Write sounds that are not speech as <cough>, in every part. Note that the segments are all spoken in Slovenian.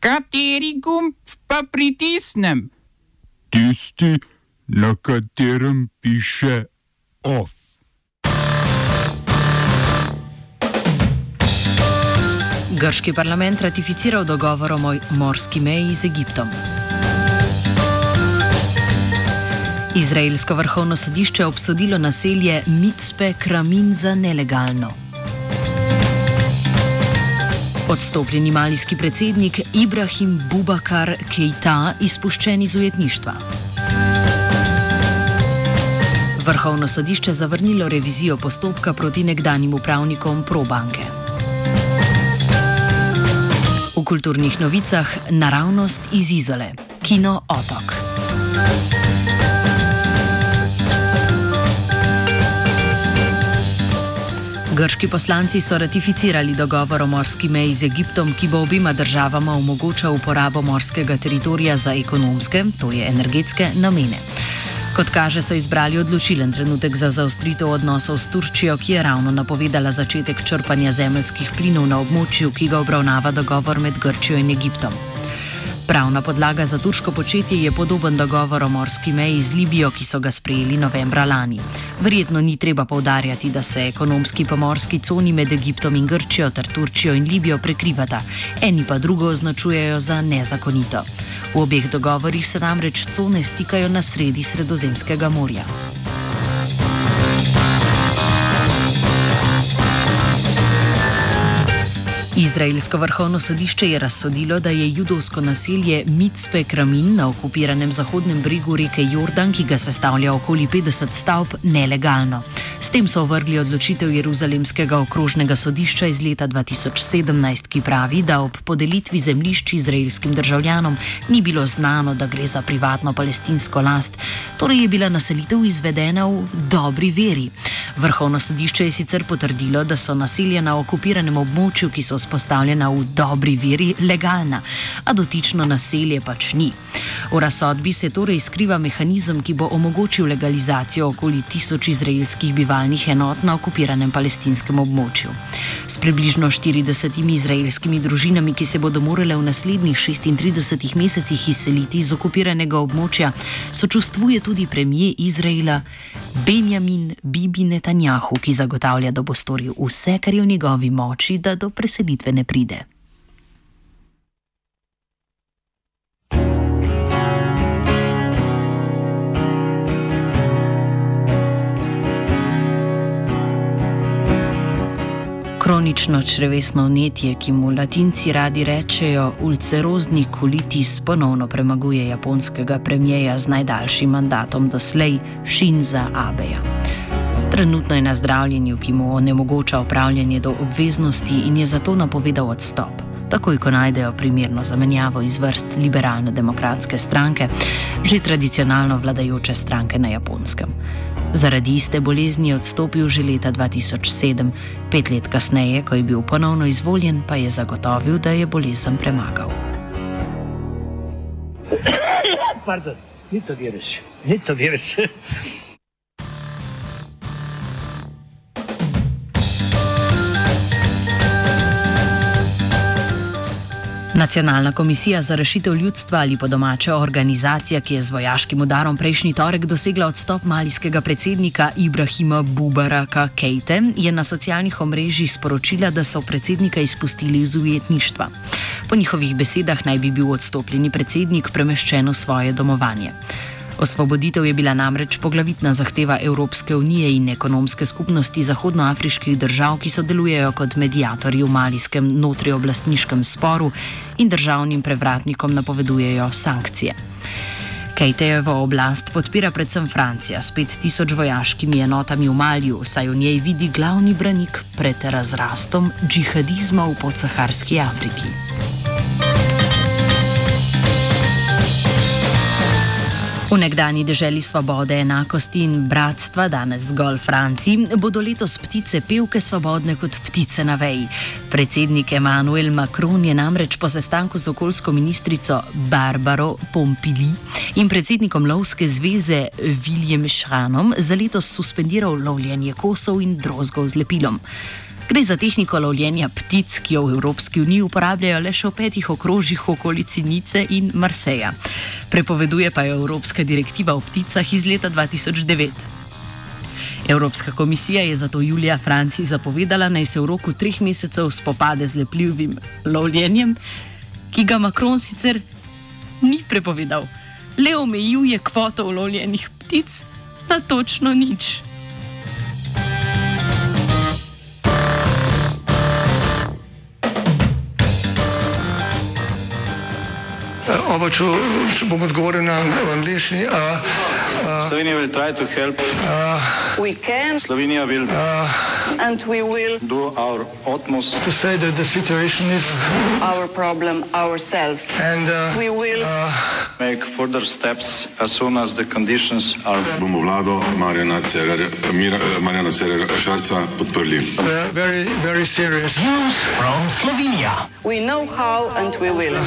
Kateri gumb pa pritisnem? Tisti, na katerem piše OF. Grški parlament ratificiral dogovor o morski meji z Egiptom. Izraelsko vrhovno sodišče obsodilo naselje Mitspe Kramin za nelegalno. Odstopljeni malijski predsednik Ibrahim Bubakar Keita izpuščen iz ujetništva. Vrhovno sodišče zavrnilo revizijo postopka proti nekdanjim upravnikom Probanke. V kulturnih novicah naravnost iz Izole, kino Otok. Grški poslanci so ratificirali dogovor o morski meji z Egiptom, ki bo obima državama omogočal uporabo morskega teritorija za ekonomske, to je energetske, namene. Kot kaže, so izbrali odločilen trenutek za zaostritev odnosov s Turčijo, ki je ravno napovedala začetek črpanja zemljskih plinov na območju, ki ga obravnava dogovor med Grčijo in Egiptom. Pravna podlaga za turško početje je podoben dogovor o morski meji z Libijo, ki so ga sprejeli novembra lani. Verjetno ni treba povdarjati, da se ekonomski pomorski coni med Egiptom in Grčijo ter Turčijo in Libijo prekrivata, eni pa drugo označujejo za nezakonito. V obeh dogovorih se namreč cone stikajo na sredi Sredozemskega morja. Izraelsko vrhovno sodišče je razsodilo, da je judovsko naselje Mitspe Kramin na okupiranem zahodnem bregu reke Jordan, ki ga sestavlja okoli 50 stavb, nelegalno. S tem so ovrgli odločitev Jeruzalemskega okrožnega sodišča iz leta 2017, ki pravi, da ob podelitvi zemljišč izraelskim državljanom ni bilo znano, da gre za privatno palestinsko last, torej je bila naselitev izvedena v dobri veri. Vrhovno sodišče je sicer potrdilo, da so naselja na okupiranem območju, ki so vzpostavljena v dobri veri, legalna, a dotično naselje pač ni. V razsodbi se torej skriva mehanizem, ki bo omogočil legalizacijo okoli tisoč izraelskih bivalnih enot na okupiranem palestinskem območju. S približno 40 izraelskimi družinami, ki se bodo morale v naslednjih 36 mesecih izseliti iz okupiranega območja, sočustvuje tudi premijer Izraela Benjamin Bibi Netanjahu, ki zagotavlja, da bo storil vse, kar je v njegovi moči, da do preselitve ne pride. Kronično črevesno vnetje, ki mu latinci radi rečejo ulcerozni kolitis, ponovno premaguje japonskega premijeja z najdaljšim mandatom doslej, Shinza Abeja. Trenutno je na zdravljenju, ki mu onemogoča upravljanje do obveznosti in je zato napovedal odstop. Takoj, ko najdejo primerno zamenjavo iz vrst liberalno-demokratske stranke, že tradicionalno vladajoče stranke na japonskem. Zaradi iste bolezni je odstopil že leta 2007, pet let kasneje, ko je bil ponovno izvoljen, pa je zagotovil, da je bolezen premagal. <coughs> Pardon, ni to virus, ni to virus. Nacionalna komisija za rešitev ljudstva ali pa domača organizacija, ki je z vojaškim udarom prejšnji torek dosegla odstop malijskega predsednika Ibrahima Bubaraka Kejte, je na socialnih omrežjih sporočila, da so predsednika izpustili iz ujetništva. Po njihovih besedah naj bi bil odstopljeni predsednik premeščen v svoje domovanje. Osvoboditev je bila namreč poglavitna zahteva Evropske unije in ekonomske skupnosti zahodnoafriških držav, ki sodelujejo kot medijatorji v malijskem notrioblastniškem sporu in državnim prevratnikom napovedujejo sankcije. Kejtejevo oblast podpira predvsem Francija s pet tisoč vojaškimi enotami v Malju, saj v njej vidi glavni branik pred razrastom džihadizma v podsaharski Afriki. Nekdani deželi svobode, enakosti in bratstva, danes zgolj Franciji, bodo letos ptice pevke svobodne kot ptice na veji. Predsednik Emmanuel Macron je namreč po sestanku z okoljsko ministrico Barbaro Pompili in predsednikom Lovske zveze William Schranom za letos suspendiral lovljenje kosov in drozgov z lepilom. Gre za tehniko lovljenja ptic, ki jo v Evropski uniji uporabljajo le še v petih okrožjih okolici Nice in Marseja. Prepoveduje pa jo Evropska direktiva o pticah iz leta 2009. Evropska komisija je zato julija Franciji zapovedala, naj se v roku treh mesecev spopade z lepljivim lovljenjem, ki ga Macron sicer ni prepovedal. Le omejuje kvoto ulovljenih ptic na točno nič. Oba, če, če bom odgovoril na angliški. Slovenija will try to help. We can Slovenija will and we will do our utmost To say that the situation is our problem ourselves. and uh, We will make further steps as soon as the conditions are bomo vlado Marjana Cererja, Mira, Marjana Cererja Šarca podprli. uh, very, very serious. we know how and we will.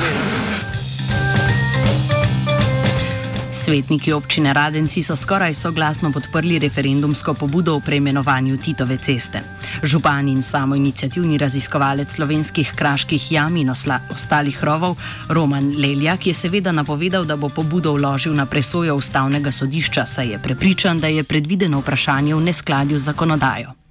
Svetniki občine Radenci so skoraj soglasno podprli referendumsko pobudo o preimenovanju Titove ceste. Župan in samo inicijativni raziskovalec slovenskih kraških jam in osla, ostalih rovov Roman Leljak je seveda napovedal, da bo pobudo vložil na presojo ustavnega sodišča, saj je prepričan, da je predvideno vprašanje v neskladju z zakonodajo.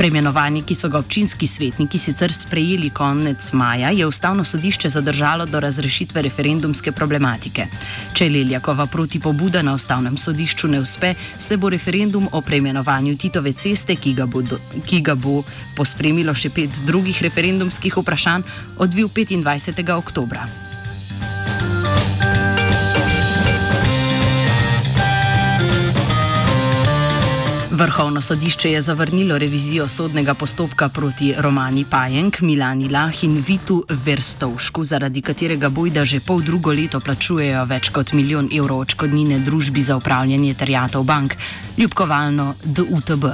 Preimenovanje, ki so ga občinski svetniki sicer sprejeli konec maja, je ustavno sodišče zadržalo do razrešitve referendumske problematike. Če Leljakova proti pobuda na ustavnem sodišču ne uspe, se bo referendum o preimenovanju Titove ceste, ki ga bo, do, ki ga bo pospremilo še pet drugih referendumskih vprašanj, odvil 25. oktobra. Vrhovno sodišče je zavrnilo revizijo sodnega postopka proti Romani Pajenk, Milani Lah in Vitu Verstovšku, zaradi katerega bojda že pol drugo leto plačujejo več kot milijon evrov očkodnine družbi za upravljanje terjatov bank, ljubkovalno DUTB.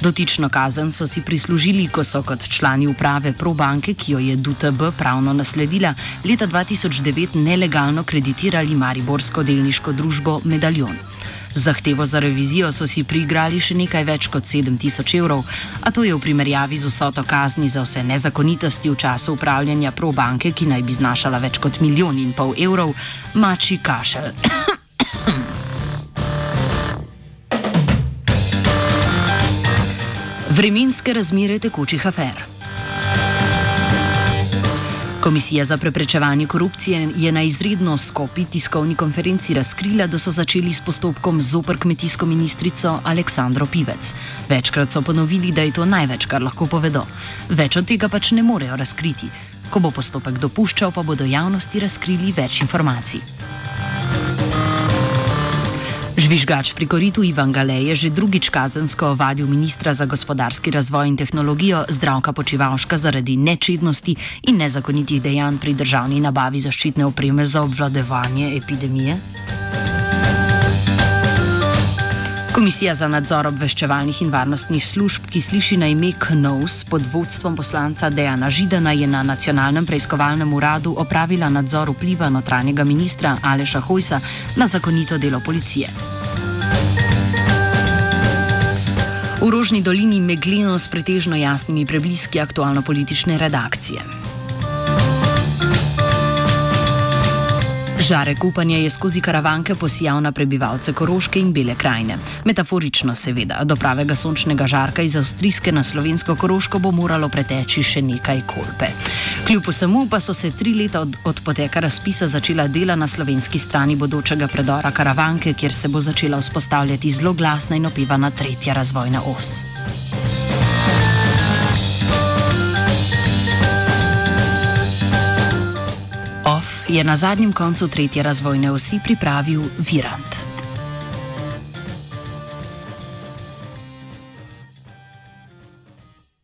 Dotično kazen so si prislužili, ko so kot člani uprave ProBanke, ki jo je DUTB pravno nasledila, leta 2009 nelegalno kreditirali Mariborsko delniško družbo Medaljon. Zahtevo za revizijo so si priigrali še nekaj več kot 7000 evrov, a to je v primerjavi z vsoto kazni za vse nezakonitosti v času upravljanja ProBanke, ki naj bi znašala več kot milijon in pol evrov, mači kašelj. <coughs> Vremenske razmere tekočih afer. Komisija za preprečevanje korupcije je na izredno skopi tiskovni konferenci razkrila, da so začeli s postopkom zoper kmetijsko ministrico Aleksandro Pivec. Večkrat so ponovili, da je to največ, kar lahko povedo. Več od tega pač ne morejo razkriti. Ko bo postopek dopuščal, pa bodo javnosti razkrili več informacij. Žvižgač pri koritu Ivan Gale je že drugič kazensko ovadil ministra za gospodarski razvoj in tehnologijo zdravka Počivalška zaradi nečednosti in nezakonitih dejanj pri državni nabavi zaščitne opreme za obvladovanje epidemije. Komisija za nadzor obveščevalnih in varnostnih služb, ki sliši na ime KNOS pod vodstvom poslanca Dejana Židana, je na Nacionalnem preiskovalnem uradu opravila nadzor vpliva notranjega ministra Aleša Hojsa na zakonito delo policije. V Rožni dolini megleno s pretežno jasnimi prebliski aktualno-politične redakcije. Žarek upanja je skozi karavanke posijal na prebivalce Koroške in Bele krajine. Metaforično, seveda, do pravega sončnega žarka iz Avstrijske na slovensko Koroško bo moralo preteči še nekaj kolpe. Kljub vsemu pa so se tri leta od, od poteka razpisa začela dela na slovenski strani bodočega predora karavanke, kjer se bo začela vzpostavljati zelo glasna in opevana tretja razvojna os. Je na zadnjem koncu tretje razvojne osi pripravil Virant.